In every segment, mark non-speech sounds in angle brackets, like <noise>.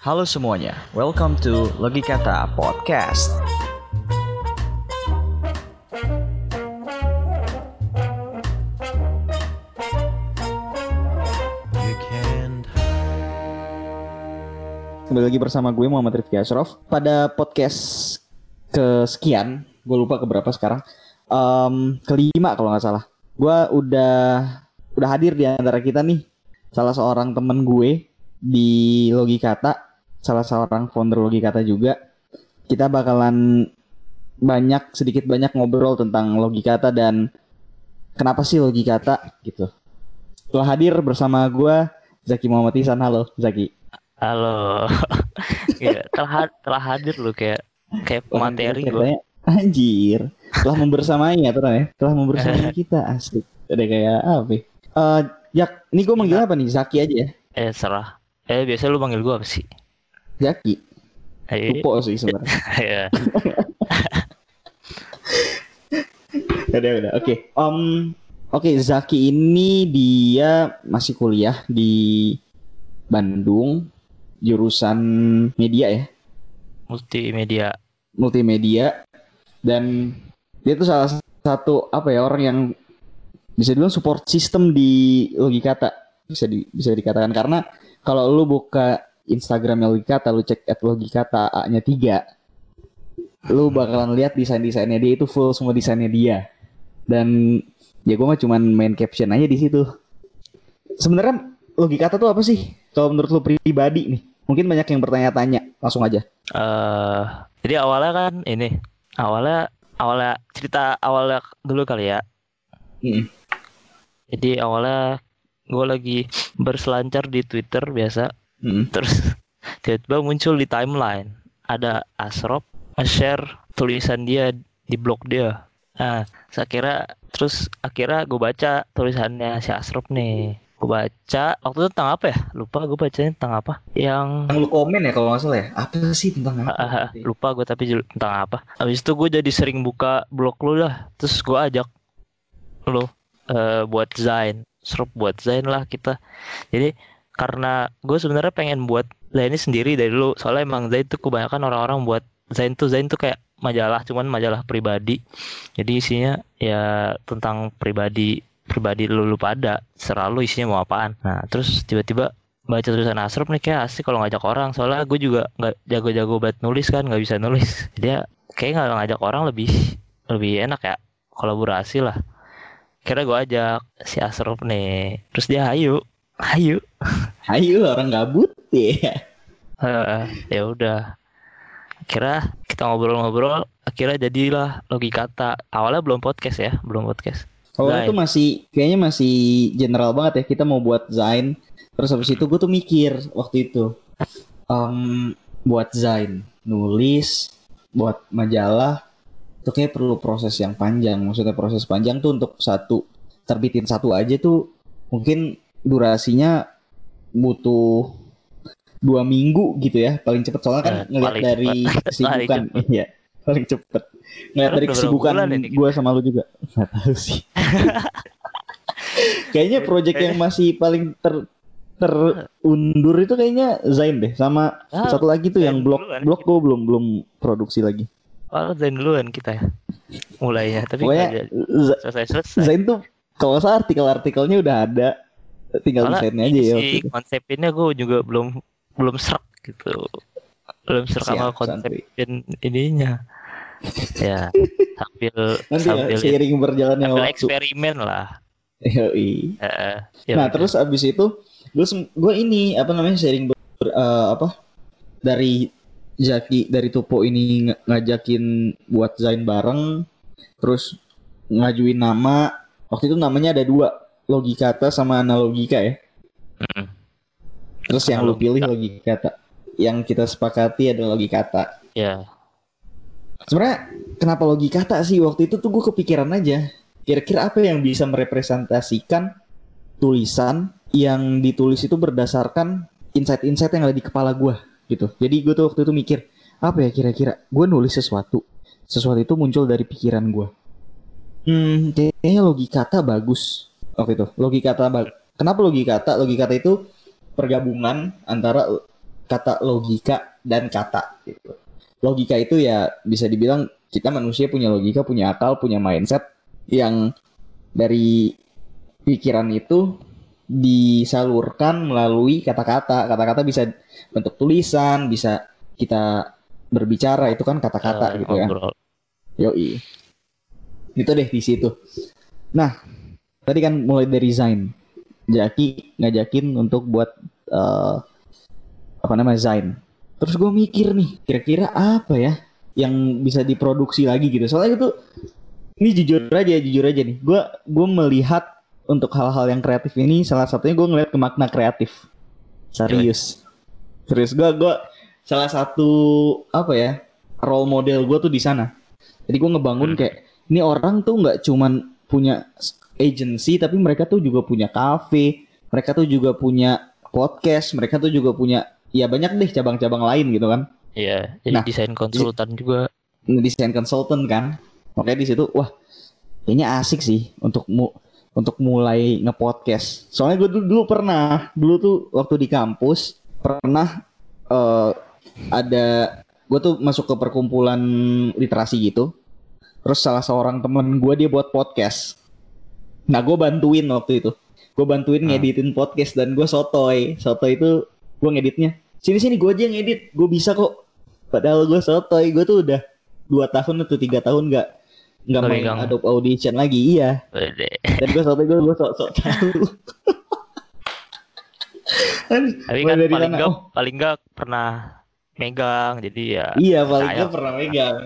Halo semuanya, welcome to Logikata Podcast. Kembali lagi bersama gue Muhammad Rifki Ashraf. Pada podcast kesekian Gue lupa keberapa sekarang Em, Kelima kalau nggak salah. Gue udah Udah hadir di antara kita nih Salah seorang temen gue Di Logikata Salah seorang founder Logikata juga Kita bakalan Banyak sedikit banyak ngobrol tentang Logikata dan Kenapa sih Logikata gitu Telah hadir bersama gue Zaki Muhammad Ihsan Halo Zaki Halo. <laughs> ya, telah telah hadir lu kayak kayak Orang materi kita gua. katanya, Anjir, telah membersamai ya tuh ya, telah membersamai <laughs> kita asik. Ada kayak apa? ya? Eh, Jak, ini gue manggil apa nih? Zaki aja ya. Eh serah. Eh biasa lu panggil gua apa sih? Zaki. Lupa sih sebenarnya. <laughs> ya. <laughs> udah udah. Oke. Om, oke Zaki ini dia masih kuliah di Bandung, jurusan media ya, Multimedia. multimedia dan dia tuh salah satu apa ya orang yang bisa dibilang support system di Logikata bisa di, bisa dikatakan karena kalau lu buka Instagramnya Logikata lu cek at Logikata A-nya 3 lu bakalan lihat desain-desainnya dia itu full semua desainnya dia. Dan ya gue mah cuman main caption aja di situ. Sebenarnya Logikata tuh apa sih? Kalau menurut lu pribadi nih mungkin banyak yang bertanya-tanya langsung aja. Eh jadi awalnya kan ini awalnya awalnya cerita awalnya dulu kali ya. Mm. Jadi awalnya gue lagi berselancar di Twitter biasa Mm. terus <laughs> tiba-tiba muncul di timeline ada Asrop share tulisan dia di blog dia. Nah saya kira terus akhirnya gue baca tulisannya si Asrop nih. Gue baca waktu itu tentang apa ya? Lupa gue bacanya tentang apa. Yang lu komen ya kalau nggak salah ya. Apa sih tentang apa? Ah, ah, lupa gue tapi tentang apa. Habis itu gue jadi sering buka blog lu lah. Terus gue ajak lu eh, buat Zain. Asrop buat Zain lah kita. Jadi karena gue sebenarnya pengen buat Zain ini sendiri dari dulu. Soalnya emang Zain tuh kebanyakan orang-orang buat Zain tuh Zain tuh kayak majalah cuman majalah pribadi. Jadi isinya ya tentang pribadi pribadi lu lu pada selalu isinya mau apaan. Nah terus tiba-tiba baca tulisan Asrop nih kayak asik kalau ngajak orang. Soalnya gue juga nggak jago-jago banget nulis kan nggak bisa nulis. <laughs> Dia kayak nggak ngajak orang lebih lebih enak ya kolaborasi lah. Kira gue ajak si Asrop nih. Terus dia hayu hayu <laughs> Ayo orang gabut ya. Eh, ya udah akhirnya kita ngobrol-ngobrol akhirnya jadilah logikata awalnya belum podcast ya belum podcast Kalau itu masih kayaknya masih general banget ya kita mau buat Zain. Terus habis itu gue tuh mikir waktu itu Em, buat Zain, nulis, buat majalah itu kayak perlu proses yang panjang. Maksudnya proses panjang tuh untuk satu terbitin satu aja tuh mungkin durasinya butuh dua minggu gitu ya paling cepet. Soalnya kan Eh, ngeliat dari cepet. <laughs> kesibukan. iya paling cepet. Ngeliat dari kesibukan gue sama lu juga. <laughs> Nggak tahu sih. <laughs> Kayaknya project yang masih paling ter terundur itu kayaknya Zain deh sama Ah, satu lagi tuh Zain yang duluan. blog gue belum belum produksi lagi. Oh Zain duluan kita ya? Mulainya tapi pokoknya selesai selesai Zain tuh kalau salah artikel-artikelnya udah ada tinggal desainnya aja ya waktu itu. konsepnya gue juga belum belum serak gitu. Belum serak sama konsep dan ininya. <laughs> Ya sambil nanti sambil, ya, seiring berjalannya sambil waktu. eksperimen lah. Yoi. Eh, ya nah terus abis itu gue gue ini apa namanya sharing ber- eh, apa dari Zaki dari Tupo ini ng- ngajakin buat Zain bareng terus ngajuin nama. Waktu itu namanya ada dua logikata sama analogika ya. Mm-mm. terus yang lu Analogika. pilih logikata yang kita sepakati adalah logikata ya. Sebenarnya kenapa logikata sih? Waktu itu tuh gue kepikiran aja. Kira-kira apa yang bisa merepresentasikan tulisan yang ditulis itu berdasarkan insight-insight yang ada di kepala gue gitu. Jadi gue tuh waktu itu mikir apa ya kira-kira? Gue nulis sesuatu. Sesuatu itu muncul dari pikiran gue hmm kayaknya logikata bagus waktu itu logikata bag- kenapa logikata logikata itu pergabungan antara kata logika dan kata gitu. Logika itu ya bisa dibilang kita manusia punya logika, punya akal, punya mindset yang dari pikiran itu disalurkan melalui kata-kata. Kata-kata bisa bentuk tulisan, bisa kita berbicara itu kan kata-kata Eh, gitu ya. Yoi. Itu deh di situ. Nah, tadi kan mulai dari Zain. Jaki ngajakin untuk buat eh, apa namanya Zain. Terus gue mikir nih, kira-kira apa ya yang bisa diproduksi lagi gitu. Soalnya itu ini jujur aja, jujur aja nih. Gue gue melihat untuk hal-hal yang kreatif ini salah satunya gue ngeliat ke makna kreatif. Serius. Serius gue gue salah satu apa ya role model gue tuh di sana. Jadi gue ngebangun Hmm. kayak ini orang tuh nggak cuman punya agency tapi mereka tuh juga punya cafe, mereka tuh juga punya podcast, mereka tuh juga punya ya banyak deh cabang-cabang lain gitu kan. Iya, jadi Nah, desain konsultan juga. Desain consultant kan. Makanya di situ wah kayaknya asik sih untuk mu untuk mulai ngepodcast. Soalnya gue dulu, dulu pernah, dulu tuh waktu di kampus pernah eh, ada gue tuh masuk ke perkumpulan literasi gitu. Terus salah seorang temen gue dia buat podcast. Nah gue bantuin waktu itu. Gue bantuin Hmm. ngeditin podcast dan gue sotoy. Sotoy itu gue ngeditnya. Sini sini gue aja yang edit. Gue bisa kok. Padahal gue sotoy. Gue tuh udah dua tahun atau tiga tahun nggak nggak main megang. Adobe Audition lagi. Iya. Wede. Dan gue sotoy gue gue sok sok <laughs> tahu. Tapi kan paling nggak oh, paling nggak pernah megang, jadi ya. Iya paling nggak pernah megang.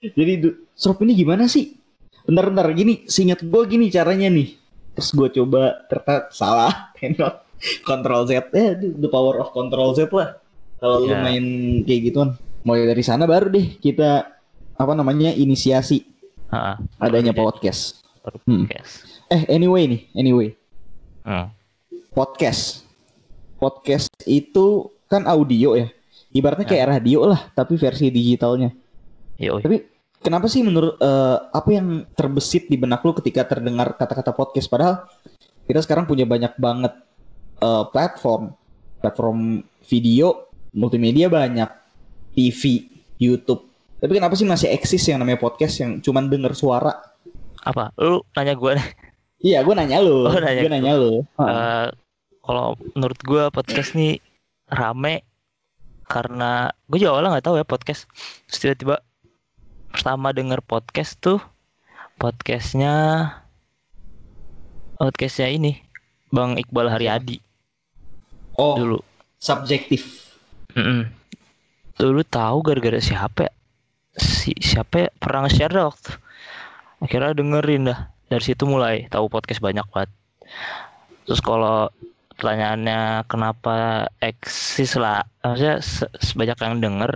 Jadi Srop ini gimana sih? Bentar-bentar gini, seingat gue gini caranya nih. Terus gue coba ternyata salah. <laughs> Tengok Control Z, eh the power of Control Z lah. Kalau lu Iya. main kayak gituan, mulai dari sana baru deh kita apa namanya inisiasi Ha, adanya Jadi- podcast. Hmm. podcast. Eh anyway nih, anyway Hmm. podcast. Podcast itu kan audio ya. Ibaratnya kayak radio lah, tapi versi digitalnya. Yoi. Tapi kenapa sih menurut eh, apa yang terbesit di benak lu ketika terdengar kata-kata podcast padahal kita sekarang punya banyak banget eh, platform, platform video, multimedia banyak, TV, YouTube. Tapi kenapa sih masih eksis yang namanya podcast yang cuman denger suara? Apa? Lu nanya gue nih. Iya, gue nanya lu. Oh, nanya gue nanya lu. Eh, kalau menurut gue podcast nih rame karena gue juga awalnya nggak tahu ya podcast. Terus tiba-tiba pertama denger podcast tuh podcastnya podcastnya ini Bang Iqbal Haryadi oh, dulu. subjektif. Mm-mm. Dulu tahu gara-gara siapa ya? Si siapa ya? Pernah nge-share waktu. Akhirnya dengerin dah. Dari situ mulai tahu podcast banyak banget. Terus kalau pertanyaannya kenapa eksis lah, maksudnya se- sebanyak yang denger,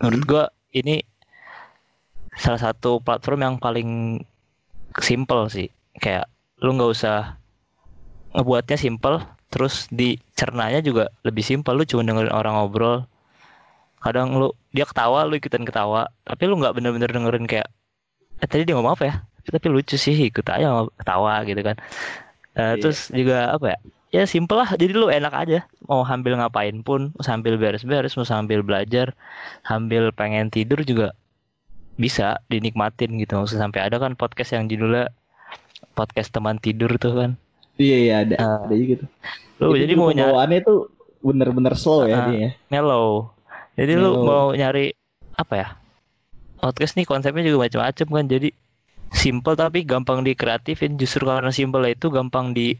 menurut gua ini salah satu platform yang paling simple sih. Kayak lu nggak usah ngebuatnya simple, terus dicernanya juga lebih simpel. Lu cuma dengerin orang ngobrol, kadang lu dia ketawa lu ikutan ketawa tapi lu nggak bener-bener dengerin kayak eh tadi dia ngomong apa ya tapi lucu sih ikut aja ketawa gitu kan Eh, Iya. terus juga apa ya ya simple lah jadi lu enak aja mau sambil ngapain pun sambil beres-beres mau sambil belajar sambil pengen tidur juga bisa dinikmatin gitu usah sampai ada kan podcast yang judulnya podcast teman tidur tuh kan Iya, iya ada. Ah. ada juga tuh. lu Itu jadi mau nyari tuh bener-bener slow ya Ah. dia ya. mellow. Jadi lu Mellow. mau nyari apa ya? Podcast nih konsepnya juga macam-macam kan. Jadi simple tapi gampang dikreatifin. Justru karena simple itu gampang di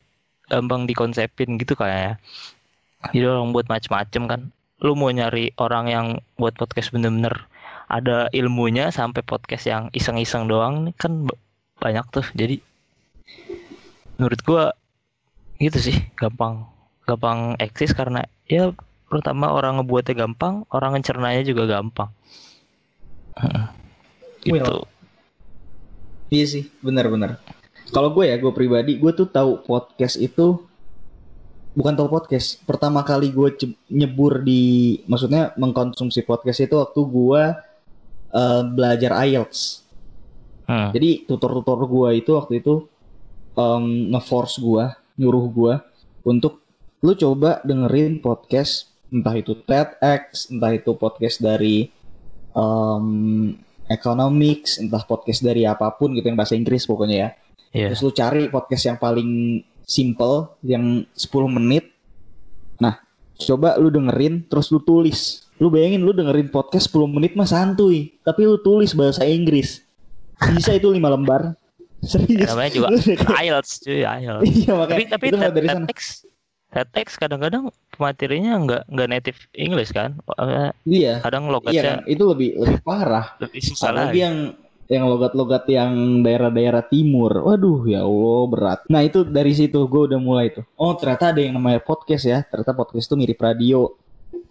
gampang dikonsepin gitu kayaknya. Jadi orang buat macam-macam kan. Lu mau nyari orang yang buat podcast bener-bener ada ilmunya sampai podcast yang iseng-iseng doang nih kan ba- banyak tuh. Jadi menurut gua gitu sih gampang gampang eksis karena ya pertama orang ngebuatnya gampang orang ngecernanya juga gampang gitu Iya sih, benar-benar. Kalau gue ya, gue pribadi, gue tuh tahu podcast itu bukan tahu podcast. Pertama kali gue nyebur di, maksudnya mengkonsumsi podcast itu waktu gue eh, belajar IELTS. Hmm. Jadi tutor-tutor gue itu waktu itu em, nge-force gue, nyuruh gue untuk lu coba dengerin podcast entah itu TEDx, entah itu podcast dari um, economics, entah podcast dari apa pun gitu yang bahasa Inggris pokoknya ya. Iya. Terus lu cari podcast yang paling simple yang 10 menit. Nah, coba lu dengerin terus lu tulis. Lu bayangin lu dengerin podcast 10 menit mah santuy, tapi lu tulis bahasa Inggris. Bisa itu 5 lembar. Serius. namanya juga IELTS cuy IELTS <laughs> Iya makanya. tapi tapi dari sana. TEDx TEDx kadang-kadang materinya nggak nggak native English kan Iya. kadang Iya logatnya kan, itu lebih lebih parah. lebih susah Apalagi lagi yang yang logat-logat yang daerah-daerah timur. Waduh, ya Allah berat. Nah itu dari situ gue udah mulai tuh. Oh ternyata ada yang namanya podcast ya. Ternyata podcast itu mirip radio,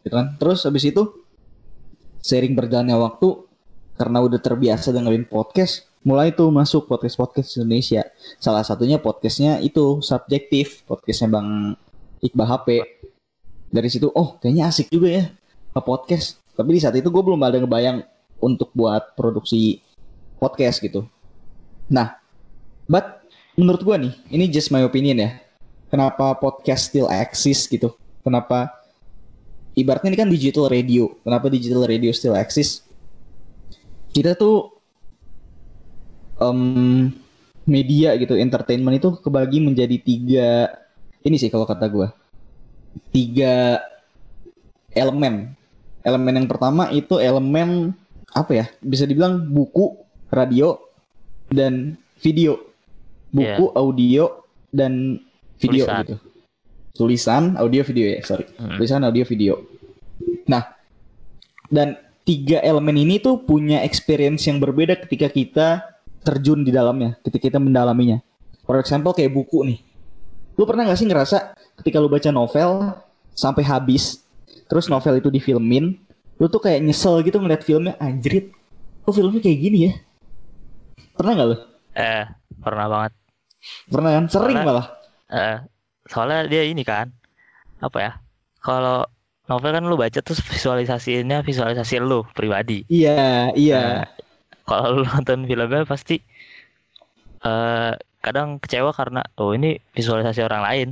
gitu kan. Terus habis itu sering berjalannya waktu karena udah terbiasa dengerin podcast, mulai tuh masuk podcast podcast Indonesia. Salah satunya podcastnya itu subjektif, podcastnya Bang Iqbal HP. Dari situ, oh kayaknya asik juga ya ke podcast. Tapi di saat itu gue belum ada ngebayang untuk buat produksi podcast gitu. Nah, but menurut gue nih, ini just my opinion ya. Kenapa podcast still exist gitu? Kenapa ibaratnya ini kan digital radio. Kenapa digital radio still exist? Kita tuh em, media gitu, entertainment itu kebagi menjadi tiga ini sih kalau kata gue tiga elemen. Elemen yang pertama itu elemen apa ya? Bisa dibilang buku, radio, dan video. Buku, audio, dan video Tulisan. gitu. Tulisan, audio, video ya, sorry. Hmm. Tulisan, audio, video. Nah, dan tiga elemen ini tuh punya experience yang berbeda ketika kita terjun di dalamnya, ketika kita mendalaminya. For example kayak buku nih. Lu pernah gak sih ngerasa ketika lu baca novel sampai habis, terus novel itu difilmin, lu tuh kayak nyesel gitu ngeliat filmnya, anjrit, kok filmnya kayak gini ya? Pernah gak lu? eh pernah banget Pernah kan? Sering Pernah. malah. Eh, soalnya dia ini kan apa ya kalau novel kan lu baca terus visualisasinya visualisasi lu pribadi Iya, iya. Nah, kalau lu nonton filmnya pasti eh kadang kecewa karena oh ini visualisasi orang lain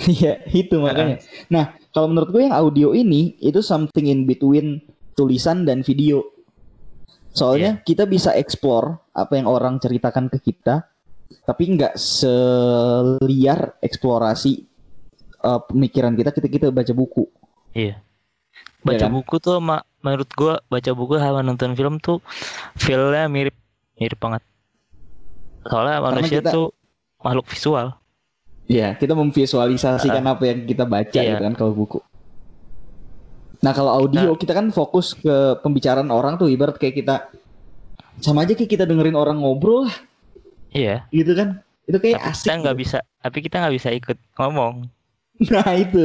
Iya, itu makanya. Nah, kalau menurut gue yang audio ini itu something in between tulisan dan video. Soalnya kita bisa explore apa yang orang ceritakan ke kita, tapi nggak seliar eksplorasi uh, pemikiran kita ketika kita baca buku. iya baca kan? buku tuh sama menurut gua baca buku sama nonton film tuh feelnya mirip mirip banget soalnya manusia kita- tuh makhluk visual Iya, kita memvisualisasikan apa yang kita baca Iya. gitu kan kalau buku. Nah, kalau audio kita kan fokus ke pembicaraan orang tuh ibarat kayak kita sama aja kayak kita dengerin orang ngobrol lah iya gitu kan. Itu kayak tapi asik. kita nggak gitu. bisa tapi kita nggak bisa ikut ngomong <laughs> Nah, itu.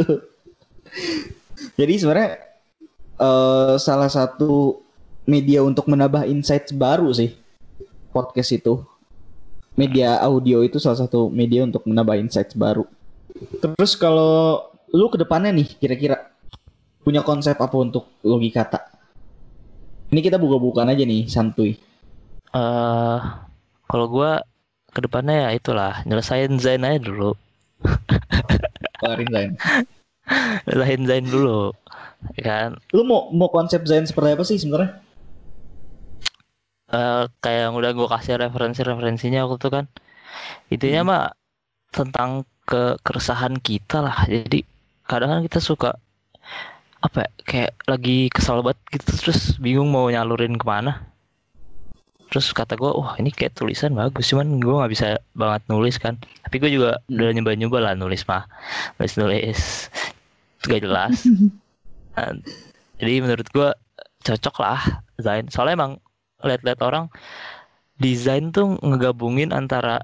Jadi sebenarnya eh, salah satu media untuk menambah insights baru sih podcast itu. Media audio itu salah satu media untuk menambah insights baru. Terus kalau lu ke depannya nih kira-kira punya konsep apa untuk logikata? Ini kita buka-bukaan aja nih, santuy. eh kalau gua ke depannya ya itulah nyelesain Zain aja dulu <laughs> Kelarin Zain. nyelesain Zain dulu ya kan Lu mau mau konsep Zain seperti apa sih sebenarnya? eh kayak yang udah gue kasih referensi-referensinya waktu itu kan intinya Hmm. mah tentang ke keresahan kita lah jadi kadang kan kita suka apa ya, kayak lagi kesal banget gitu terus bingung mau nyalurin ke mana terus kata gue wah ini kayak tulisan bagus cuman gue nggak bisa banget nulis kan. Tapi gue juga Hmm. udah nyoba-nyoba lah nulis mah. Nulis nulis gak jelas. <laughs> Nah, jadi menurut gue cocok lah Zain soalnya emang lihat-lihat orang desain tuh ngegabungin antara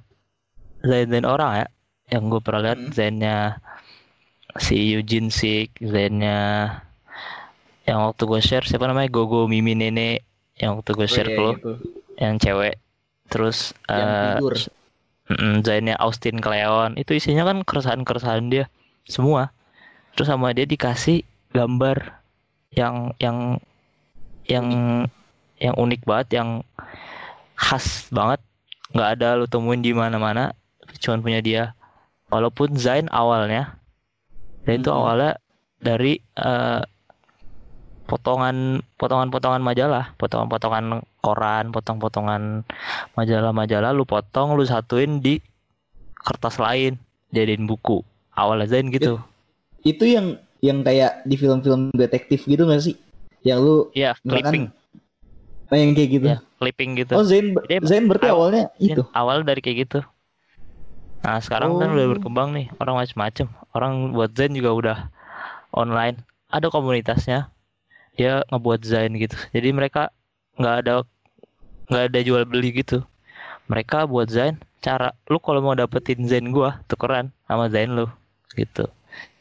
Zain-Zain orang ya. Yang gue pernah lihat Hmm. Zainnya si Eugene Sik Zainnya yang waktu gue share siapa namanya? Gogo Mimi Nene yang waktu gue share Oh, ke iya, lo gitu. Yang cewek. Terus Yang mm-mm, Zainnya Austin Cleon itu isinya kan keresahan-keresahan dia. Semua. Terus sama dia dikasih gambar yang yang yang yang unik banget yang khas banget. Nggak ada lu temuin di mana-mana. Cuman punya dia. Walaupun Zain awalnya. Dan itu awalnya dari eh, potongan potongan-potongan majalah, potongan-potongan koran, potong-potongan majalah-majalah lu potong lu satuin di kertas lain jadiin buku. Awalnya Zain gitu. Itu yang yang kayak di film-film detektif gitu gak sih? Yang lu Iya, clipping. nah, yang kayak gitu. Ya, clipping gitu. Oh Zain Jadi Zain berarti awal- awalnya itu. Awal dari kayak gitu. Nah sekarang kan Oh. udah berkembang nih orang macem-macem. Orang buat Zain juga udah online. Ada komunitasnya. Dia ngebuat Zain gitu. Jadi mereka nggak ada nggak ada jual beli gitu. Mereka buat Zain cara lu kalau mau dapetin Zain gua tukeran sama Zain lu gitu.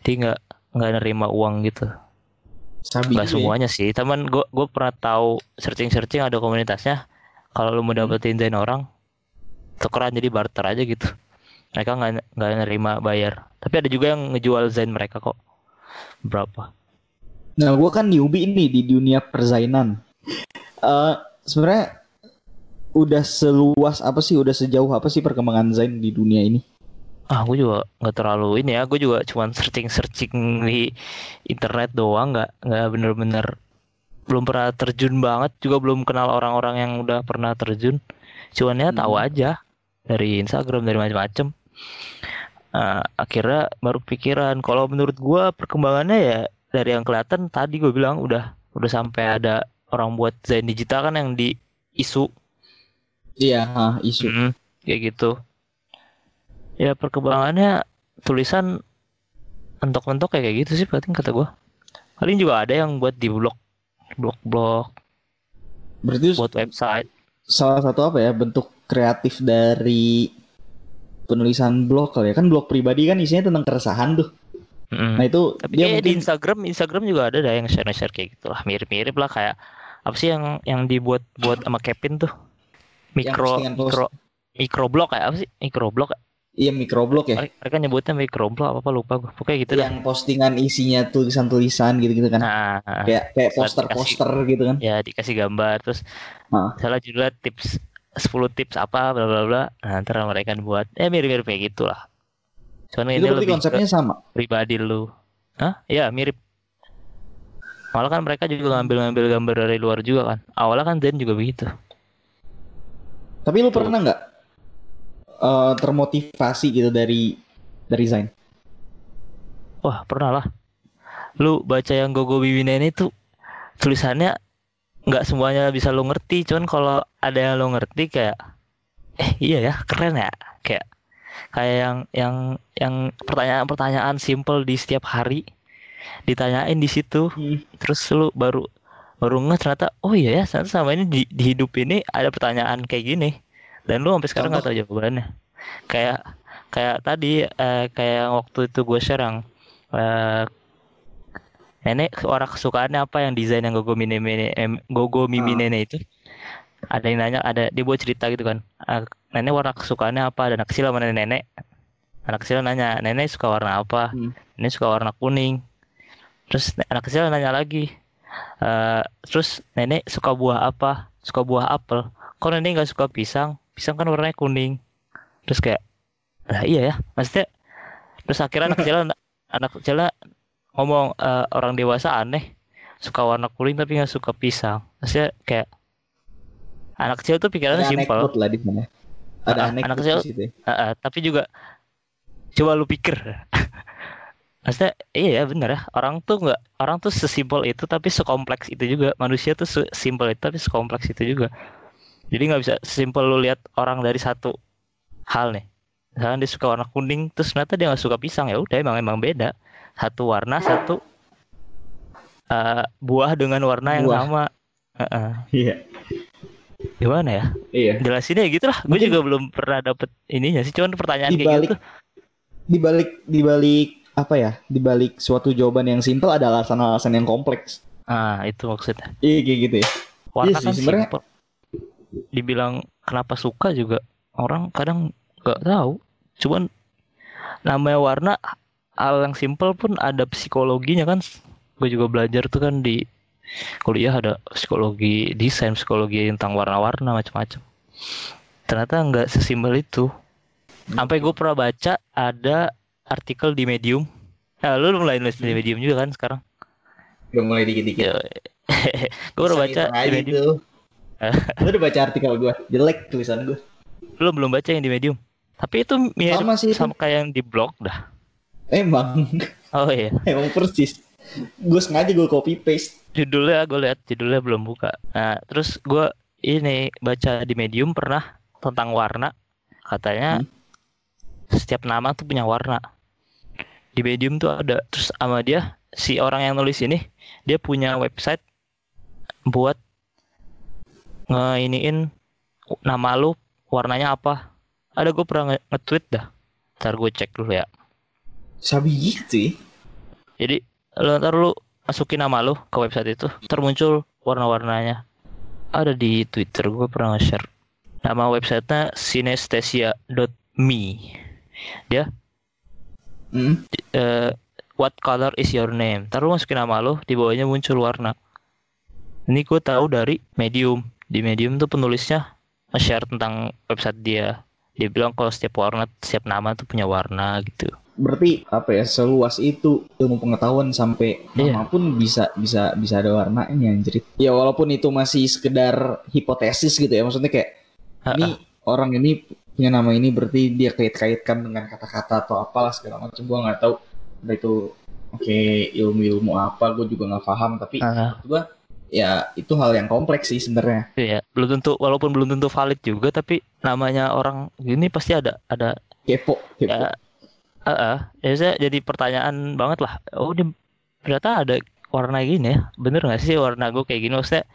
Jadi nggak nggak nerima uang gitu. Sabi juga ya. semuanya sih. Teman gua gua pernah tahu searching-searching ada komunitasnya. Kalau lu mau Hmm. dapetin Zain orang tukeran jadi barter aja gitu mereka nggak nggak nerima bayar tapi ada juga yang ngejual zain mereka kok berapa Nah, gue kan newbie ini di dunia perzainan. Eh sebenarnya udah seluas apa sih, udah sejauh apa sih perkembangan Zain di dunia ini? ah gue juga nggak terlalu ini ya gue juga cuman searching searching di internet doang nggak nggak bener-bener belum pernah terjun banget juga belum kenal orang-orang yang udah pernah terjun cuman ya tahu Hmm. aja dari Instagram dari macam-macam Eh, akhirnya baru pikiran kalau menurut gua perkembangannya ya dari yang kelihatan tadi gue bilang udah udah sampai ada orang buat desain digital kan yang di isu Iya, ah, isu. Mm-mm, kayak gitu. Ya perkembangannya tulisan mentok-mentok kayak gitu sih berarti kata gua. Paling juga ada yang buat di blog, blog-blog, Berarti buat website. salah satu apa ya bentuk kreatif dari penulisan blog kali ya kan blog pribadi kan isinya tentang keresahan tuh. Mm. Nah itu Tapi dia kayak di mungkin Instagram, Instagram juga ada dah yang share-share kayak gitu lah, mirip-mirip lah kayak apa sih yang yang dibuat buat sama Kevin tuh? Mikro mikro mikroblog kayak apa sih? Mikroblog. iya microblog ya. Mereka nyebutnya mikroblog apa apa lupa gue. Pokoknya gitu dah. Yang postingan isinya tulisan-tulisan gitu-gitu kan. Nah, kayak kayak poster-poster gitu kan. ya dikasih gambar terus Ah. misalnya judulnya tips 10 tips apa bla bla bla nah, ntar mereka buat eh mirip-mirip kayak gitulah cuman Itu ini lebih konsepnya sama. pribadi lu. Hah? ya mirip. Malah kan mereka juga ngambil-ngambil gambar dari luar juga kan. Awalnya kan Zen juga begitu. Tapi lu pernah nggak eh, termotivasi gitu dari dari Zain? wah pernah lah. Lu baca yang Gogo Bibinen itu tulisannya nggak semuanya bisa lu ngerti. Cuman kalau ada yang lu ngerti kayak eh iya ya keren ya. Kayak kayak yang yang yang pertanyaan-pertanyaan simple di setiap hari. Ditanyain di situ. Hmm. terus lu baru baru ngeh ternyata oh iya ya ternyata sama ini di, di hidup ini ada pertanyaan kayak gini. Dan lu sampai sekarang nggak tahu jawabannya. Kayak kayak tadi eh, kayak waktu itu gue share yang eh, nenek warna kesukaannya apa yang desain yang gogo mini mini gogo mimi Ah. nenek itu ada yang nanya ada dia buat cerita gitu kan. "Ah, nenek warna kesukaannya apa? Dan anak kecil sama nenek. Anak kecil nanya nenek suka warna apa? Hmm. nenek suka warna kuning. Terus anak kecil nanya lagi "Eh, terus nenek suka buah apa? Suka buah apel. Kok nenek nggak suka pisang? Pisang kan warnanya kuning. Terus kayak lah iya ya. Maksudnya terus akhirnya anak kecil <laughs> anak kecil ngomong "Eh, orang dewasa aneh suka warna kuning tapi nggak suka pisang. Maksudnya kayak anak kecil tuh pikirannya simpel lah di sana. Ada anekdot anak kecil-. Ah, ah, tapi juga coba lu pikir <laughs> maksudnya iya ya bener ya orang tuh nggak orang tuh sesimpel itu tapi sekompleks itu juga manusia tuh sesimpel itu tapi sekompleks itu juga jadi nggak bisa sesimpel lu lihat orang dari satu hal nih misalnya dia suka warna kuning terus ternyata dia nggak suka pisang ya udah emang emang beda satu warna satu eh, buah dengan warna yang Buah. sama Heeh. Iya. Gimana ya Iya. jelasinnya ya gitu lah gue juga belum pernah dapet ininya sih cuman pertanyaan Di kayak gitu di balik di balik apa ya? Di balik suatu jawaban yang simpel ada alasan-alasan yang kompleks. ah itu maksudnya Iya kayak gitu ya. warna Iya kan sebenarnya- simpel dibilang kenapa suka juga orang kadang nggak tahu cuman namanya warna hal yang simpel pun ada psikologinya kan gue juga belajar tuh kan di kuliah ada psikologi desain psikologi tentang warna-warna macam-macam ternyata nggak sesimpel itu sampai gue pernah baca ada artikel di medium Nah, lu mulai nulis di medium juga kan sekarang? Udah mulai dikit-dikit. <laughs> Gue baru baca di medium. <laughs> Lu udah baca artikel gue, jelek tulisan gue. Lu belum baca yang di medium. Tapi itu mirip Sama sih sama kayak yang di blog dah. Emang, Oh iya. <laughs> emang persis. Gue sengaja gue copy paste. Judulnya gue lihat judulnya belum buka. Nah, terus gue ini baca di medium pernah tentang warna. Katanya Hmm. setiap nama tuh punya warna. Di medium tuh ada. Terus sama dia si orang yang nulis ini dia punya website buat ngeiniin nama lu warnanya apa. Ada gue pernah nge- nge-tweet dah. Ntar gue cek dulu ya. Sabi gitu ya. Jadi lu ntar lu masukin nama lu ke website itu, ntar muncul warna-warnanya. Ada di Twitter gue pernah nge-share. Nama websitenya synesthesia.me. Dia Hmm. eh, what color is your name? Ntar lu masukin nama lu, di bawahnya muncul warna. Ini gue tahu dari Medium. Di Medium tuh penulisnya nge-share tentang website dia. Dia bilang kalau setiap warna, setiap nama tuh punya warna gitu. Berarti apa ya seluas itu ilmu pengetahuan sampai nama pun bisa bisa bisa ada warnanya anjir. Ya walaupun itu masih sekedar hipotesis gitu ya maksudnya kayak Ha-ha. ini orang ini punya nama ini berarti dia kait-kaitkan dengan kata-kata atau apalah segala macam gua nggak tahu Entah itu oke ilmu-ilmu apa gue juga nggak paham tapi gua ya itu hal yang kompleks sih sebenarnya Iya, belum tentu walaupun belum tentu valid juga tapi namanya orang gini pasti ada ada kepo kepo ya eh eh, ya saya jadi pertanyaan banget lah. Oh, ini ternyata ada warna gini ya. Bener nggak sih warna gue kayak gini? Maksudnya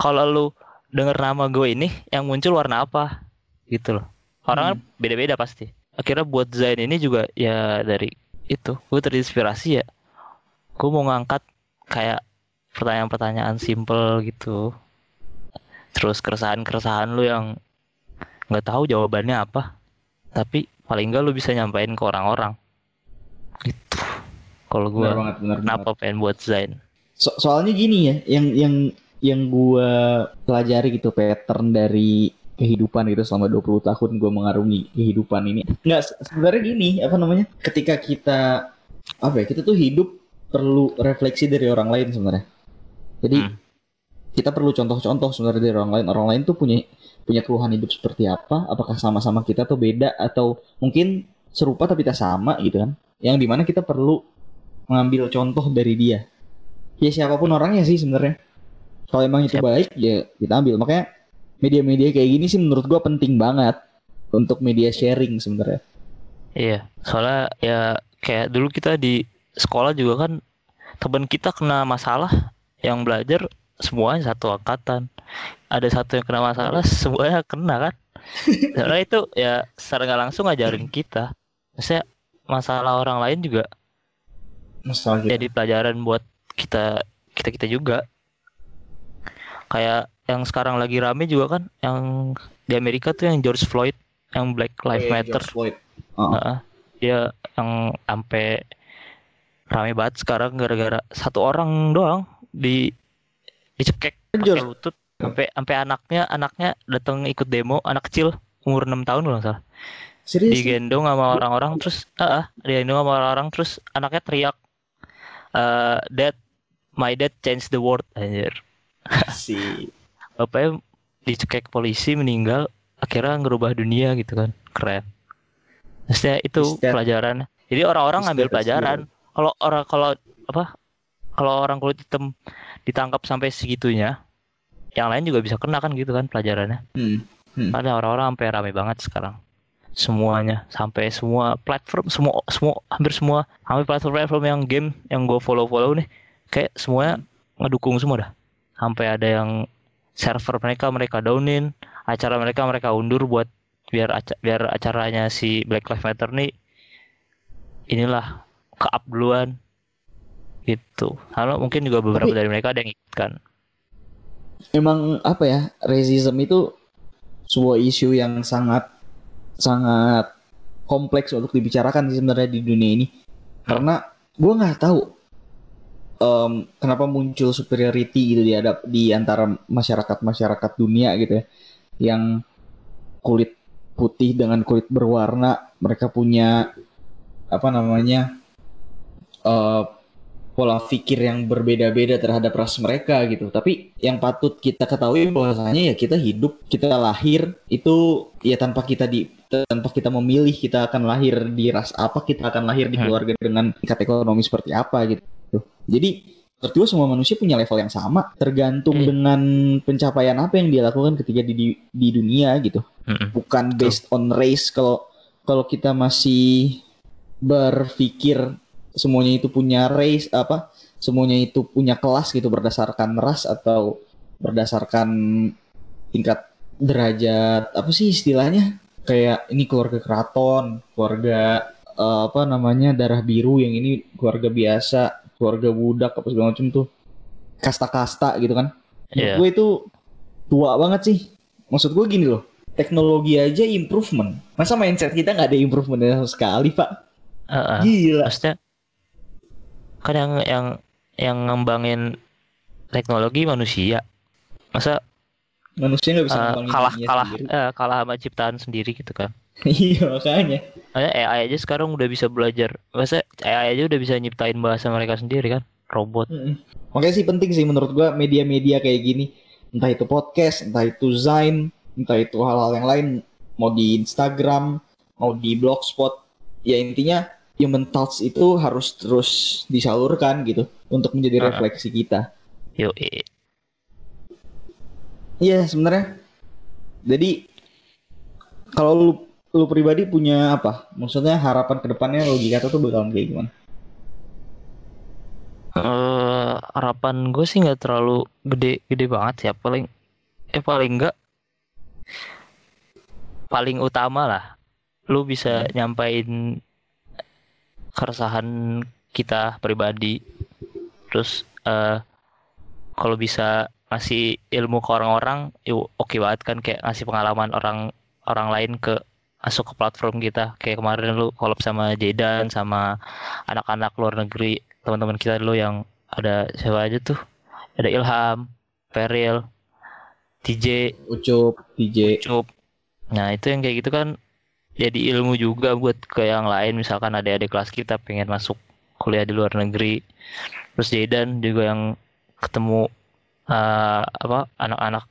kalau lu denger nama gue ini yang muncul warna apa? Gitu loh. Orang kan beda-beda pasti. Akhirnya buat Zain ini juga ya dari itu gue terinspirasi ya. Gue mau ngangkat kayak pertanyaan-pertanyaan simple gitu. Terus keresahan-keresahan lu yang nggak tahu jawabannya apa. Tapi paling nggak lu bisa nyampein ke orang-orang. Gitu. Kalau gue banget benar banget kenapa pengen buat Zain? So- soalnya gini ya, yang yang yang gua pelajari gitu pattern dari kehidupan gitu selama 20 tahun gua mengarungi kehidupan ini. Enggak, se- sebenarnya gini, apa namanya? Ketika kita apa ya? Kita tuh hidup perlu refleksi dari orang lain sebenarnya. Jadi Hmm. kita perlu contoh-contoh sebenarnya dari orang lain. Orang lain tuh punya punya keluhan hidup seperti apa? Apakah sama-sama kita tuh beda atau mungkin serupa tapi tak sama gitu kan? Yang di mana kita perlu mengambil contoh dari dia. Ya siapa pun orangnya sih sebenarnya. Kalau emang itu baik ya kita ambil. Makanya media-media kayak gini sih menurut gua penting banget untuk media sharing sebenarnya. Iya, soalnya ya kayak dulu kita di sekolah juga kan teman kita kena masalah yang belajar semuanya satu angkatan. Ada satu yang kena masalah semuanya kena kan. <laughs> Karena itu ya secara nggak langsung ngajarin kita. Maksudnya masalah orang lain juga Masalah gitu. jadi pelajaran buat kita kita kita juga. Kayak yang sekarang lagi rame juga kan yang di Amerika tuh yang George Floyd yang Black Lives Kayak Matter. George Floyd. Oh. Heeh. dia yang sampai rame banget sekarang gara-gara satu orang doang di dicekek pakai lutut. Sampai sampai anaknya anaknya datang ikut demo anak kecil umur 6 tahun kalau salah. Serius? digendong sama orang-orang terus ah digendong sama orang-orang terus anaknya teriak eh dad my dad changed the world anjir. Si. <laughs> Bapaknya dicekek polisi meninggal akhirnya ngerubah dunia gitu kan. Keren. Maksudnya itu that- pelajaran. Jadi orang-orang ngambil pelajaran. Kalau orang kalau apa kalau orang kulit hitam ditangkap sampai segitunya yang lain juga bisa kena kan gitu kan pelajarannya. Hmm. ada orang-orang sampai rame banget sekarang. Semuanya sampai semua platform semua semua hampir semua hampir platform-platform yang game yang gue follow-follow nih kayak semuanya ngedukung semua dah. Sampai ada yang server mereka mereka downin acara mereka mereka undur buat biar aca- biar acaranya si Black Lives Matter nih inilah ke up duluan gitu. Kalau mungkin juga beberapa Tapi- dari mereka ada yang ikut kan emang apa ya racism itu sebuah isu yang sangat sangat kompleks untuk dibicarakan sih sebenarnya di dunia ini. Karena gue nggak tahu em, kenapa muncul superiority gitu di hadap di antara masyarakat masyarakat dunia gitu ya yang kulit putih dengan kulit berwarna mereka punya apa namanya uh, pola pikir yang berbeda-beda terhadap ras mereka gitu. Tapi yang patut kita ketahui bahwasanya ya kita hidup, kita lahir itu ya tanpa kita di tanpa kita memilih kita akan lahir di ras apa, kita akan lahir di Hmm. keluarga dengan tingkat ekonomi seperti apa gitu. Jadi menurut gue semua manusia punya level yang sama, tergantung Hmm. dengan pencapaian apa yang dia lakukan ketika di di, di dunia gitu Mm-mm. bukan based on race kalau kalau kita masih berpikir semuanya itu punya race apa semuanya itu punya kelas gitu berdasarkan ras atau berdasarkan tingkat derajat apa sih istilahnya? Kayak ini keluarga keraton keluarga eh, apa namanya darah biru yang ini keluarga biasa keluarga budak apa segala macam tuh. Kasta-kasta gitu kan. Iya. gue itu tua banget sih. Maksud gue gini loh teknologi aja improvement. Masa mindset kita nggak ada improvement sama sekali pak? Heeh. gila. Maksudnya kan yang yang yang ngembangin teknologi manusia. Masa manusia nggak bisa ngembangin kalah kalah sendiri. eh, kalah sama ciptaan sendiri gitu kan. <laughs> Iya makanya. AI aja sekarang udah bisa belajar. Masa AI aja udah bisa nyiptain bahasa mereka sendiri kan? Robot. Mm-mm. makanya sih penting sih menurut gua media-media kayak gini. Entah itu podcast entah itu Zain entah itu hal-hal yang lain. Mau di Instagram mau di blogspot. Ya intinya human touch itu harus terus disalurkan gitu untuk menjadi Ah. refleksi kita eh, Iya sebenarnya. Jadi kalau lu lu pribadi punya apa? Maksudnya harapan ke depannya logika tuh bakalan kayak gimana? eh, harapan gue sih nggak terlalu gede gede banget ya paling eh paling enggak paling utama lah lu bisa nyampain keresahan kita pribadi. Terus eh kalau bisa ngasih ilmu ke orang-orang yuk oke banget kan kayak ngasih pengalaman orang orang lain ke masuk ke platform kita. Kayak kemarin lu collab sama Jedan sama anak-anak luar negeri teman-teman kita dulu yang ada siapa aja tuh? Ada Ilham Peril TJ Ucup, DJ. Cup nah itu yang kayak gitu kan jadi ilmu juga buat ke yang lain misalkan adik-adik kelas kita pengen masuk kuliah di luar negeri terus Jedan juga yang ketemu eh, apa anak-anak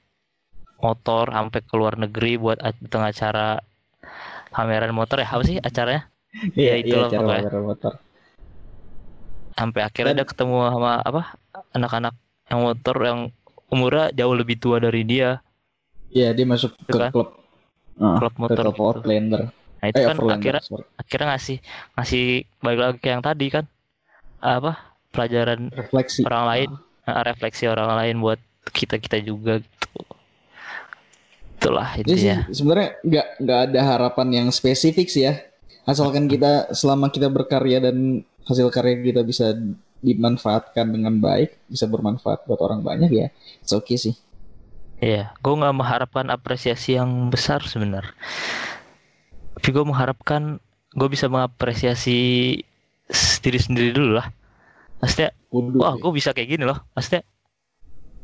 motor sampai ke luar negeri buat tengah acara pameran motor ya apa sih acaranya Iya, Ya, itulah cara pokoknya. motor motor. sampai akhirnya Dan- dia ketemu sama apa anak-anak yang motor yang umurnya jauh lebih tua dari dia Iya, dia masuk Itu ke kan? klub Ah, klub motor klub gitu. Outlander. nah itu Eh, kan akhirnya sorry. akhirnya ngasih ngasih balik lagi ke yang tadi kan apa pelajaran refleksi. orang lain eh, refleksi orang lain buat kita kita juga gitu itulah sih intinya sebenarnya nggak nggak ada harapan yang spesifik sih ya. Asalkan kita selama kita berkarya dan hasil karya kita bisa dimanfaatkan dengan baik, bisa bermanfaat buat orang banyak ya, it's okay sih. Iya, gue nggak mengharapkan apresiasi yang besar sebenarnya. Tapi gue mengharapkan gue bisa mengapresiasi diri sendiri dulu lah. Maksudnya, wah gue bisa kayak gini loh. Maksudnya,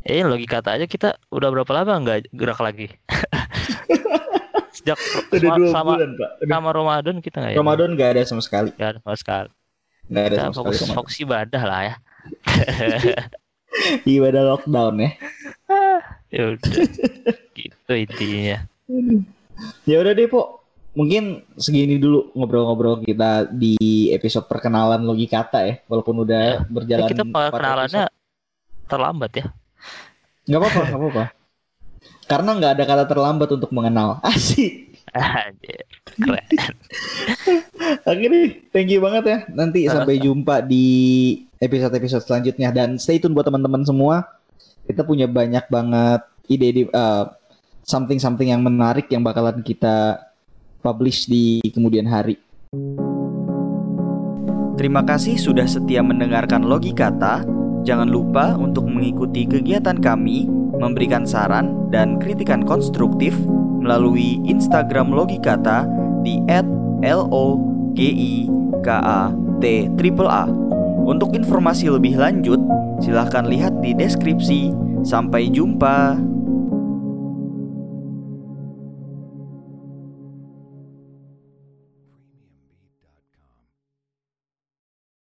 eh logika kata aja kita udah berapa lama nggak gerak lagi? <laughs> Sejak Udah selama, dua selama, bulan pak. Udah. selama Ramadan kita nggak ya? Ramadan nggak ada sama sekali. Nggak ada sama sekali. Nggak ada Kita sama sekali fokus, Ramadan. fokus ibadah lah ya. <laughs> Ibadah lockdown ya. <laughs> Ya udah, <laughs> gitu intinya. Ya udah deh, Po. Mungkin segini dulu ngobrol-ngobrol kita di episode perkenalan logikata ya. Walaupun udah Eh, berjalan kita empat kenalannya terlambat ya. Nggak apa-apa, nggak apa-apa. Karena nggak ada kata terlambat untuk mengenal. <laughs> Asik. Anjir, keren. <laughs> Oke deh, thank you banget ya. Nanti sampai jumpa di episode-episode selanjutnya dan stay tune buat teman-teman semua. Kita punya banyak banget ide-ide uh, something-something yang menarik yang bakalan kita publish di kemudian hari. Terima kasih sudah setia mendengarkan Logikata. Jangan lupa untuk mengikuti kegiatan kami, memberikan saran dan kritikan konstruktif melalui Instagram Logikata di @logikata. Untuk informasi lebih lanjut, silahkan lihat di deskripsi. Sampai jumpa.